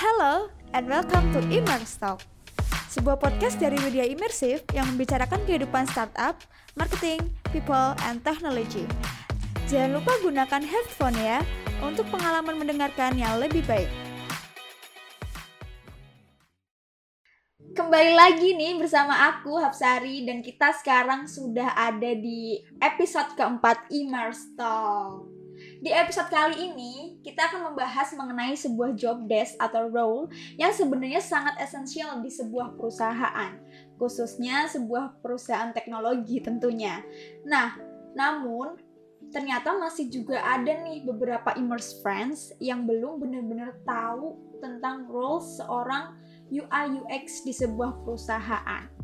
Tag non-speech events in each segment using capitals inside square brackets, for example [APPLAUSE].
Hello and welcome to Immerse Talk, sebuah podcast dari media imersif yang membicarakan kehidupan startup, marketing, people, and technology. Jangan lupa gunakan headphone ya untuk pengalaman mendengarkan yang lebih baik. Kembali lagi nih bersama aku Hapsari dan kita sekarang sudah ada di episode keempat Immerse Talk. Di episode kali ini, kita akan membahas mengenai sebuah job desk atau role yang sebenarnya sangat esensial di sebuah perusahaan, khususnya sebuah perusahaan teknologi tentunya. Nah, namun ternyata masih juga ada nih beberapa immerse friends yang belum benar-benar tahu tentang role seorang UI UX di sebuah perusahaan.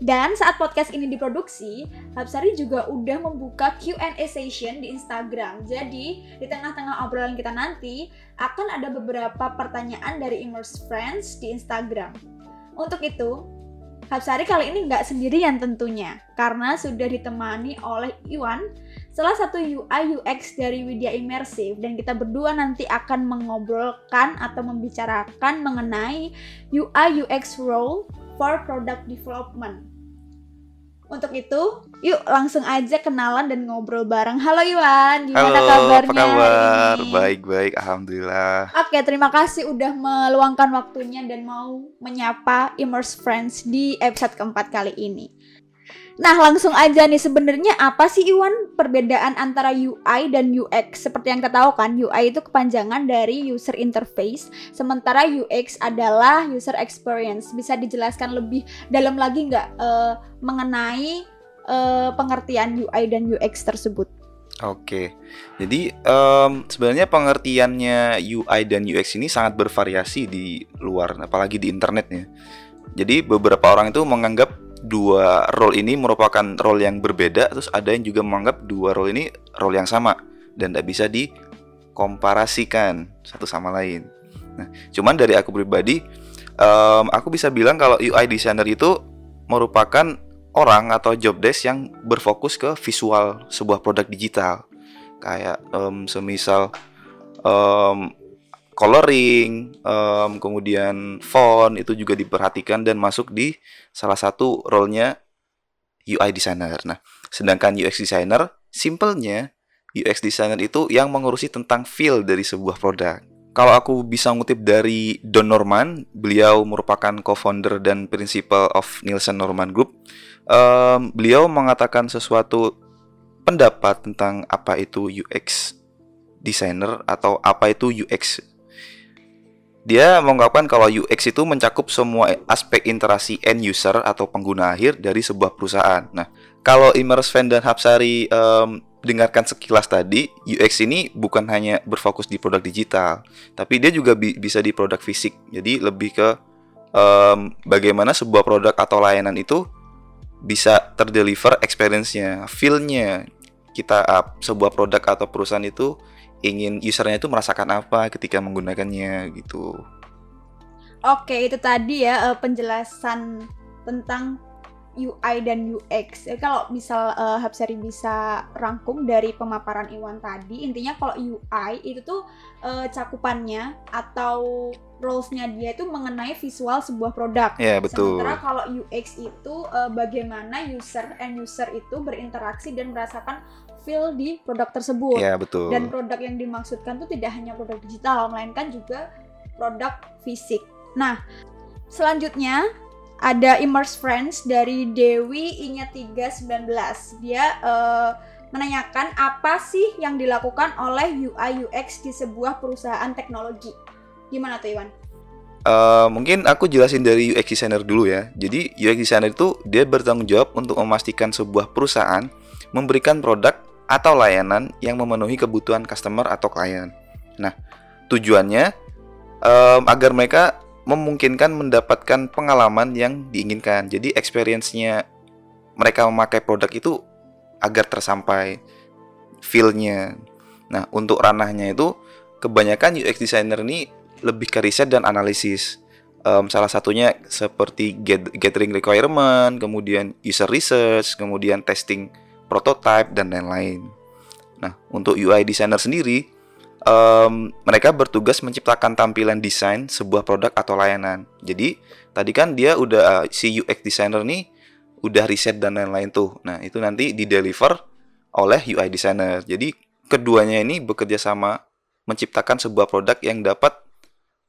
Dan saat podcast ini diproduksi, Hapsari juga udah membuka Q&A session di Instagram. Jadi, di tengah-tengah obrolan kita nanti, akan ada beberapa pertanyaan dari Immerse Friends di Instagram. Untuk itu, Hapsari kali ini nggak sendirian tentunya, karena sudah ditemani oleh Iwan, salah satu UI UX dari Widya Immersive, dan kita berdua nanti akan mengobrolkan atau membicarakan mengenai UI UX role for product development. Untuk itu, yuk langsung aja kenalan dan ngobrol bareng. Halo Iwan, gimana Halo, kabarnya? apa kabar? Baik-baik, alhamdulillah. Oke, terima kasih udah meluangkan waktunya dan mau menyapa Immerse Friends di episode keempat kali ini. Nah, langsung aja nih sebenarnya apa sih Iwan perbedaan antara UI dan UX? Seperti yang kita tahu kan, UI itu kepanjangan dari user interface, sementara UX adalah user experience. Bisa dijelaskan lebih dalam lagi nggak eh, mengenai eh, pengertian UI dan UX tersebut? Oke, jadi em, sebenarnya pengertiannya UI dan UX ini sangat bervariasi di luar, apalagi di internetnya. Jadi beberapa orang itu menganggap dua role ini merupakan role yang berbeda, terus ada yang juga menganggap dua role ini role yang sama dan tidak bisa dikomparasikan satu sama lain. Nah, cuman dari aku pribadi, em, aku bisa bilang kalau UI designer itu merupakan orang atau job desk yang berfokus ke visual sebuah produk digital kayak em, semisal em, coloring, em, kemudian font itu juga diperhatikan dan masuk di salah satu role-nya UI designer. Nah, sedangkan UX designer simpelnya UX designer itu yang mengurusi tentang feel dari sebuah produk. Kalau aku bisa ngutip dari Don Norman, beliau merupakan co-founder dan principal of Nielsen Norman Group. Em, beliau mengatakan sesuatu pendapat tentang apa itu UX designer atau apa itu UX. Dia mengungkapkan kalau UX itu mencakup semua aspek interaksi end user atau pengguna akhir dari sebuah perusahaan. Nah, kalau Immerse Fan dan Hapsari em, dengarkan sekilas tadi, UX ini bukan hanya berfokus di produk digital, tapi dia juga bi- bisa di produk fisik. Jadi lebih ke em, bagaimana sebuah produk atau layanan itu bisa terdeliver experience-nya, feel-nya. Kita uh, sebuah produk atau perusahaan itu ingin usernya itu merasakan apa ketika menggunakannya gitu. Oke, itu tadi ya eh, penjelasan tentang UI dan UX. Ya, kalau misal eh, Hapsari bisa rangkum dari pemaparan Iwan tadi, intinya kalau UI itu tuh eh, cakupannya atau roles-nya dia itu mengenai visual sebuah produk. Ya, betul. Sementara kalau UX itu eh, bagaimana user and user itu berinteraksi dan merasakan feel di produk tersebut. Ya, betul. Dan produk yang dimaksudkan itu tidak hanya produk digital, melainkan juga produk fisik. Nah, selanjutnya ada Immerse Friends dari Dewi Inya 319. Dia eh, menanyakan apa sih yang dilakukan oleh UI UX di sebuah perusahaan teknologi. Gimana tuh Iwan? Eh, mungkin aku jelasin dari UX designer dulu ya. Jadi UX designer itu dia bertanggung jawab untuk memastikan sebuah perusahaan memberikan produk atau layanan yang memenuhi kebutuhan customer atau klien. Nah, tujuannya em, agar mereka memungkinkan mendapatkan pengalaman yang diinginkan. Jadi experience-nya mereka memakai produk itu agar tersampai feel-nya. Nah, untuk ranahnya itu kebanyakan UX designer ini lebih ke riset dan analisis. Em, salah satunya seperti gathering requirement, kemudian user research, kemudian testing prototype dan lain-lain. Nah, untuk UI designer sendiri, em, mereka bertugas menciptakan tampilan desain sebuah produk atau layanan. Jadi tadi kan dia udah si UX designer nih udah riset dan lain-lain tuh. Nah itu nanti di deliver oleh UI designer. Jadi keduanya ini bekerja sama menciptakan sebuah produk yang dapat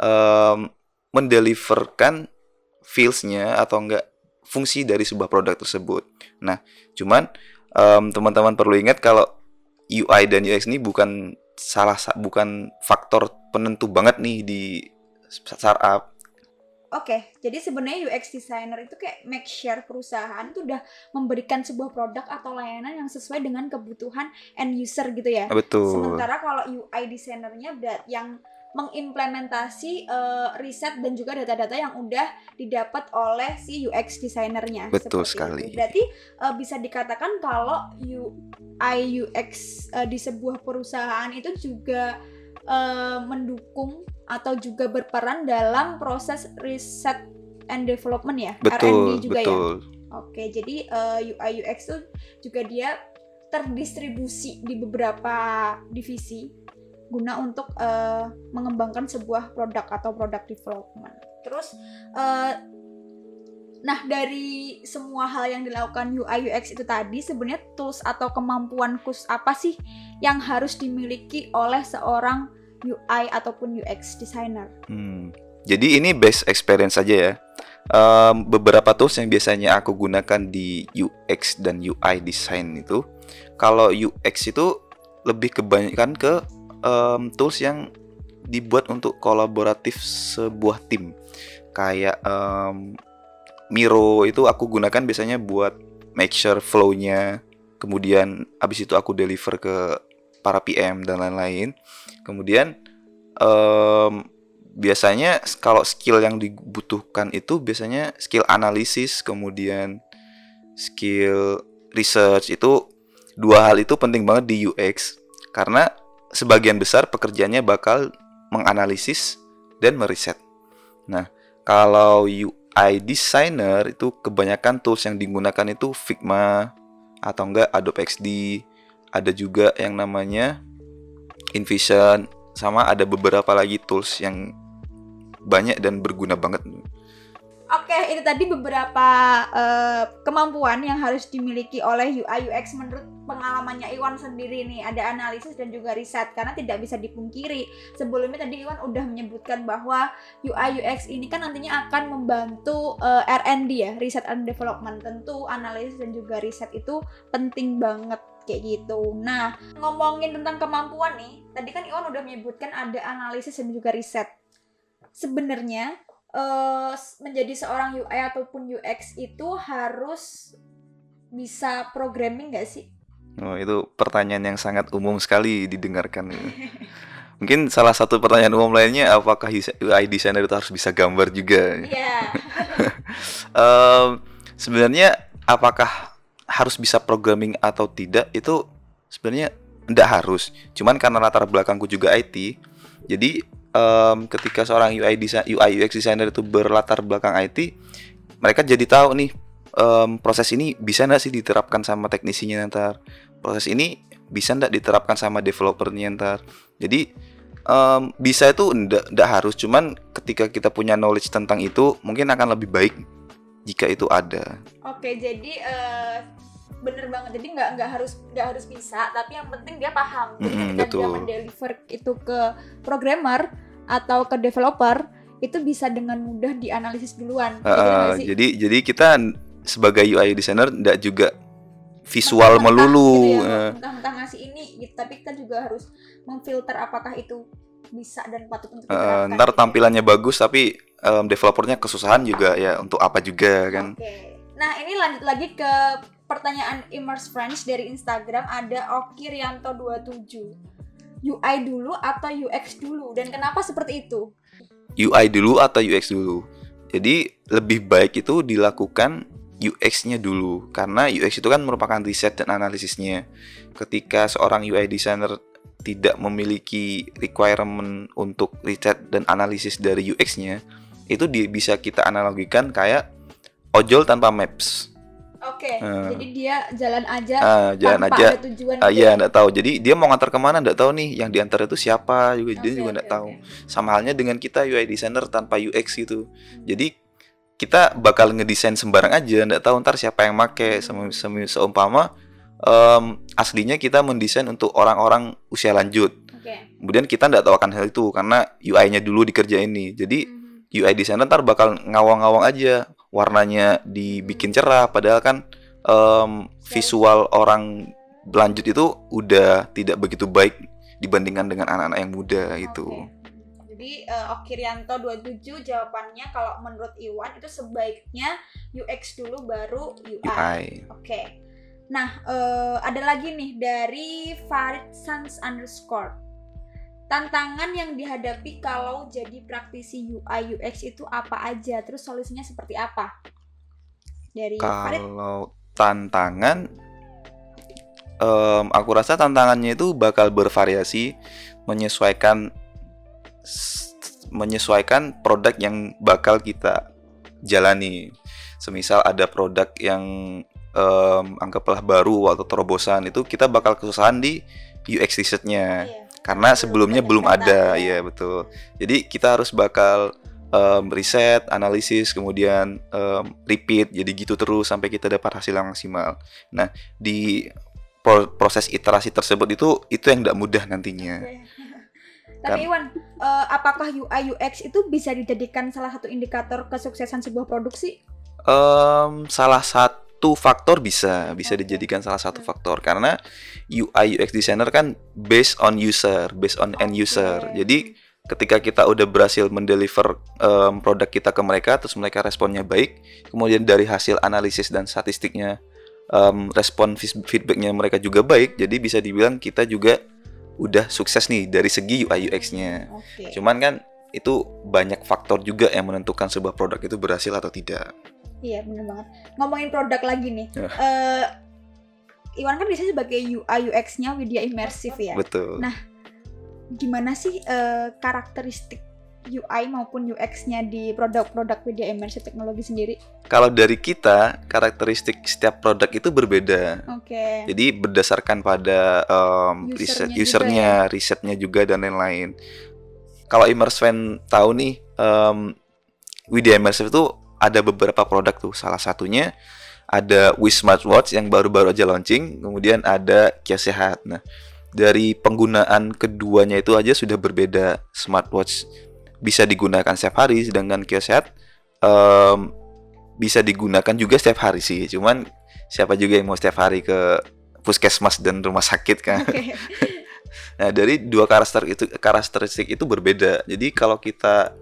em, mendeliverkan feels-nya atau enggak fungsi dari sebuah produk tersebut. Nah, cuman em, teman-teman perlu ingat kalau UI dan UX ini bukan salah sa- bukan faktor penentu banget nih di startup. Oke, jadi sebenarnya UX designer itu kayak make sure perusahaan itu udah memberikan sebuah produk atau layanan yang sesuai dengan kebutuhan end user gitu ya. Betul. Sementara kalau UI designernya berat yang mengimplementasi eh, riset dan juga data-data yang udah didapat oleh si UX designernya. Betul Seperti sekali. itu. Berarti eh, bisa dikatakan kalau UI UX eh, di sebuah perusahaan itu juga eh, mendukung atau juga berperan dalam proses riset and development ya, R&D juga ya. betul. Oke, jadi eh, UI UX itu juga dia terdistribusi di beberapa divisi guna untuk eh, mengembangkan sebuah produk atau product development. Terus, eh, nah dari semua hal yang dilakukan UI UX itu tadi, sebenarnya tools atau kemampuan khusus apa sih yang harus dimiliki oleh seorang UI ataupun UX designer? Hmm. Jadi ini best experience saja ya. Em, beberapa tools yang biasanya aku gunakan di UX dan UI design itu, kalau UX itu lebih kebanyakan ke em, tools yang dibuat untuk kolaboratif sebuah tim. Kayak em, Miro itu aku gunakan biasanya buat make sure flow-nya, kemudian abis itu aku deliver ke para PM dan lain-lain. Kemudian em, biasanya kalau skill yang dibutuhkan itu biasanya skill analisis kemudian skill research itu dua hal itu penting banget di UX karena sebagian besar pekerjaannya bakal menganalisis dan meriset. Nah, kalau UI designer itu kebanyakan tools yang digunakan itu Figma atau enggak Adobe XD, ada juga yang namanya InVision sama ada beberapa lagi tools yang banyak dan berguna banget. Oke, itu tadi beberapa eh, kemampuan yang harus dimiliki oleh UI UX menurut pengalamannya Iwan sendiri nih. Ada analisis dan juga riset karena tidak bisa dipungkiri. Sebelumnya tadi Iwan udah menyebutkan bahwa UI UX ini kan nantinya akan membantu eh, R&D ya, riset and development. Tentu analisis dan juga riset itu penting banget kayak gitu. Nah, ngomongin tentang kemampuan nih, tadi kan Iwan udah menyebutkan ada analisis dan juga riset. Sebenarnya s- menjadi seorang UI ataupun UX itu harus bisa programming nggak sih? Oh, itu pertanyaan yang sangat umum sekali didengarkan. Mungkin salah satu pertanyaan umum lainnya apakah UI designer itu harus bisa gambar juga? Iya. [LAUGHS] Em, sebenarnya apakah harus bisa programming atau tidak itu sebenarnya tidak harus. Cuman karena latar belakangku juga IT, jadi em, ketika seorang UI design, UI UX designer itu berlatar belakang IT, mereka jadi tahu nih em, proses ini bisa nggak sih diterapkan sama teknisinya ntar. Proses ini bisa nggak diterapkan sama developernya ntar. Jadi em, bisa itu ndak harus. Cuman ketika kita punya knowledge tentang itu, mungkin akan lebih baik jika itu ada. Oke, jadi eh, bener banget. Jadi nggak nggak harus nggak harus bisa, tapi yang penting dia paham. Jadi Mm-mm, ketika dia betul. mendeliver itu ke programmer atau ke developer itu bisa dengan mudah dianalisis duluan. Uh, sih? jadi jadi kita sebagai UI designer tidak juga visual Mentah-mentah melulu. gitu ya, mentah-mentah ngasih ini gitu tapi kita juga harus memfilter apakah itu bisa dan patut untuk diterapkan ntar gitu ya. tampilannya bagus tapi em, developernya kesusahan juga ya untuk apa juga kan. Oke. Nah, ini lanjut lagi ke pertanyaan Immerse Friends dari Instagram ada Oki Rianto 27. UI dulu atau UX dulu dan kenapa seperti itu? UI dulu atau UX dulu. Jadi lebih baik itu dilakukan UX-nya dulu karena UX itu kan merupakan riset dan analisisnya. Ketika seorang UI designer tidak memiliki requirement untuk riset dan analisis dari UX-nya, itu bisa kita analogikan kayak ojol tanpa maps. Oke, Eh. jadi dia jalan aja Ah, jalan tanpa aja. ada tujuan. Ah, gitu iya, ya? nggak tahu. Jadi dia mau ngantar ke mana nggak tahu nih. Yang diantar itu siapa juga dia Oke, juga oke, nggak tahu. Sama halnya dengan kita UI designer tanpa UX gitu. Jadi kita bakal ngedesain sembarang aja, nggak tahu ntar siapa yang make. Sem- sem- Seumpama em, aslinya kita mendesain untuk orang-orang usia lanjut. Oke. Kemudian kita nggak tahu akan hal itu karena UI-nya dulu dikerjain nih. Jadi Mhm. UI designer ntar bakal ngawang-ngawang aja warnanya dibikin cerah padahal kan em, visual orang lanjut itu udah tidak begitu baik dibandingkan dengan anak-anak yang muda itu Oke. Jadi eh, Okirianto 27 jawabannya kalau menurut Iwan itu sebaiknya UX dulu baru UI. UI Oke. Nah, eh, ada lagi nih dari Farid Sans underscore. Tantangan yang dihadapi kalau jadi praktisi UI UX itu apa aja? Terus solusinya seperti apa? Dari Farid. kalau tantangan em, aku rasa tantangannya itu bakal bervariasi menyesuaikan menyesuaikan produk yang bakal kita jalani semisal ada produk yang em, anggaplah baru atau terobosan itu kita bakal kesusahan di UX research-nya Iya. Karena Belum sebelumnya belum ada ya. betul jadi kita harus bakal em, riset analisis kemudian em, repeat jadi gitu terus sampai kita dapat hasil yang maksimal nah di pro- proses iterasi tersebut itu itu yang tidak mudah nantinya. [LAUGHS] Tapi Iwan, eh, apakah UI UX itu bisa dijadikan salah satu indikator kesuksesan sebuah produksi? Em, salah satu faktor bisa bisa dijadikan salah satu Hmm. faktor karena UI UX designer kan based on user based on end user Oke. jadi ketika kita udah berhasil mendeliver em, produk kita ke mereka terus mereka responnya baik kemudian dari hasil analisis dan statistiknya em, respon feed- feedbacknya mereka juga baik jadi bisa dibilang kita juga udah sukses nih dari segi UI UX-nya Oke. cuman kan itu banyak faktor juga yang menentukan sebuah produk itu berhasil atau tidak Iya bener banget. Ngomongin produk lagi nih. Ya. eh Iwan kan biasanya sebagai UI UX-nya Widya Immersif ya. betul Nah, Gimana sih eh, karakteristik UI maupun UX-nya di produk-produk Widya Immersif Teknologi sendiri? kalau dari kita karakteristik setiap produk itu berbeda Oke. Jadi berdasarkan pada um, riset Usernya juga usernya, risetnya juga dan lain-lain. Kalau Immerse fan tahu nih, um, Widya Immersive itu ada beberapa produk tuh. Salah satunya ada Wish Smartwatch yang baru-baru aja launching, kemudian ada Kios Sehat. Nah, dari penggunaan keduanya itu aja sudah berbeda. Smartwatch bisa digunakan setiap hari, sedangkan Kios Sehat um, bisa digunakan juga setiap hari sih. Cuman siapa juga yang mau setiap hari ke puskesmas dan rumah sakit kan. Oke. [LAUGHS] Nah, dari dua karakter itu karakteristik itu berbeda. Jadi kalau kita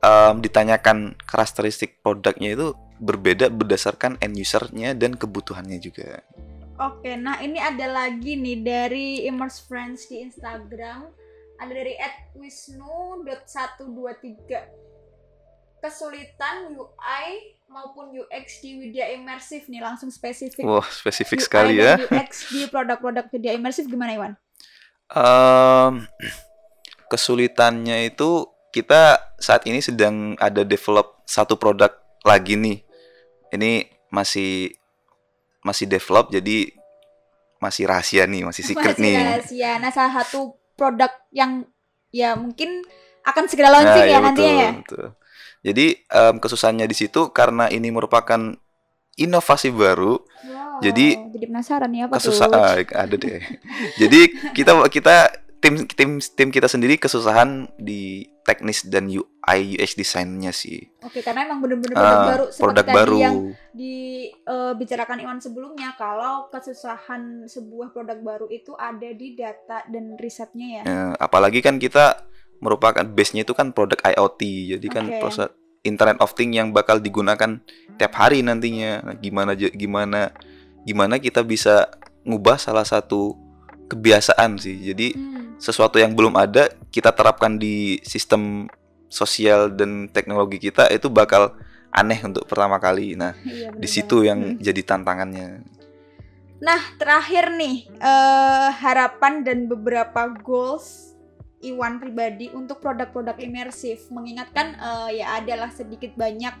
em, ditanyakan karakteristik produknya itu berbeda berdasarkan end usernya dan kebutuhannya juga. Oke, nah ini ada lagi nih dari Immerse Friends di Instagram. Ada dari @wisnu.123. Kesulitan UI maupun UX di Widya Immersif nih langsung spesifik. Wah, spesifik UI sekali ya. UX di produk-produk Widya Immersif gimana Iwan? Em, kesulitannya itu kita saat ini sedang ada develop satu produk lagi nih. Ini masih masih develop jadi masih rahasia nih, masih secret Masih nih. rahasia. Nah, salah satu produk yang ya mungkin akan segera launching Nah, ya iya, nantinya ya. betul. Jadi em, kesusahannya di situ karena ini merupakan inovasi baru, Wow, Jadi, jadi penasaran apa kesusahan tuh? ada deh. [LAUGHS] Jadi kita kita tim tim tim kita sendiri kesusahan di teknis dan UI UX desainnya sih. Oke, karena emang bener-bener produk Ah, baru seperti produk tadi baru. yang dibicarakan Iwan sebelumnya kalau kesusahan sebuah produk baru itu ada di data dan risetnya ya. Eh, apalagi kan kita merupakan base-nya itu kan produk IoT. Jadi kan Oke. proses Internet of Things yang bakal digunakan tiap hari nantinya. Nah, gimana gimana gimana kita bisa ngubah salah satu kebiasaan sih. Jadi Hmm, sesuatu yang belum ada kita terapkan di sistem sosial dan teknologi kita itu bakal aneh untuk pertama kali. Nah, iya di situ yang Hmm. jadi tantangannya. Nah, terakhir nih eh, harapan dan beberapa goals Iwan pribadi untuk produk-produk imersif. Mengingatkan eh, ya adalah sedikit banyak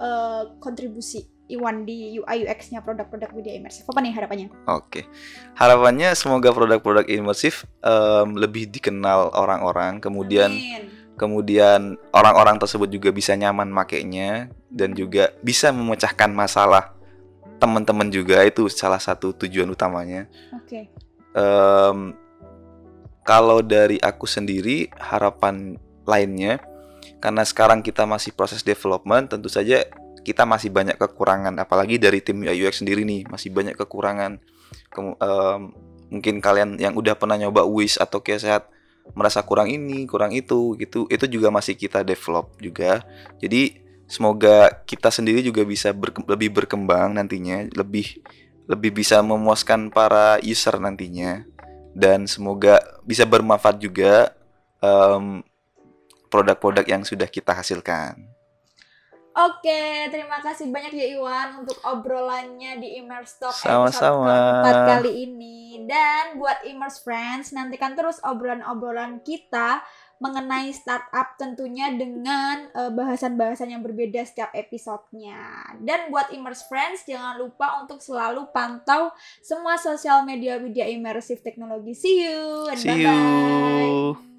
eh, kontribusi Iwan di UI UX-nya produk-produk media imersif? Apa nih harapannya? Oke, harapannya semoga produk-produk imersif em, lebih dikenal orang-orang, kemudian Amin. kemudian orang-orang tersebut juga bisa nyaman makainya dan juga bisa memecahkan masalah teman-teman juga itu salah satu tujuan utamanya. Oke. Em, kalau dari aku sendiri harapan lainnya karena sekarang kita masih proses development tentu saja kita masih banyak kekurangan. Apalagi dari tim UI UX sendiri nih masih banyak kekurangan. Kemu- em, mungkin kalian yang udah pernah nyoba Wish atau kayak sehat merasa kurang ini kurang itu gitu. Itu juga masih kita develop juga. Jadi semoga kita sendiri juga bisa berke- lebih berkembang nantinya lebih lebih bisa memuaskan para user nantinya. Dan semoga bisa bermanfaat juga em, produk-produk yang sudah kita hasilkan. Oke, terima kasih banyak ya Iwan untuk obrolannya di Immerse Talk Sama-sama. episode keempat kali ini. Dan buat Immerse Friends, nantikan terus obrolan-obrolan kita mengenai startup tentunya dengan eh, bahasan-bahasan yang berbeda setiap episodenya. Dan buat Immerse Friends, jangan lupa untuk selalu pantau semua sosial media media immersive teknologi. See you and See bye-bye. you.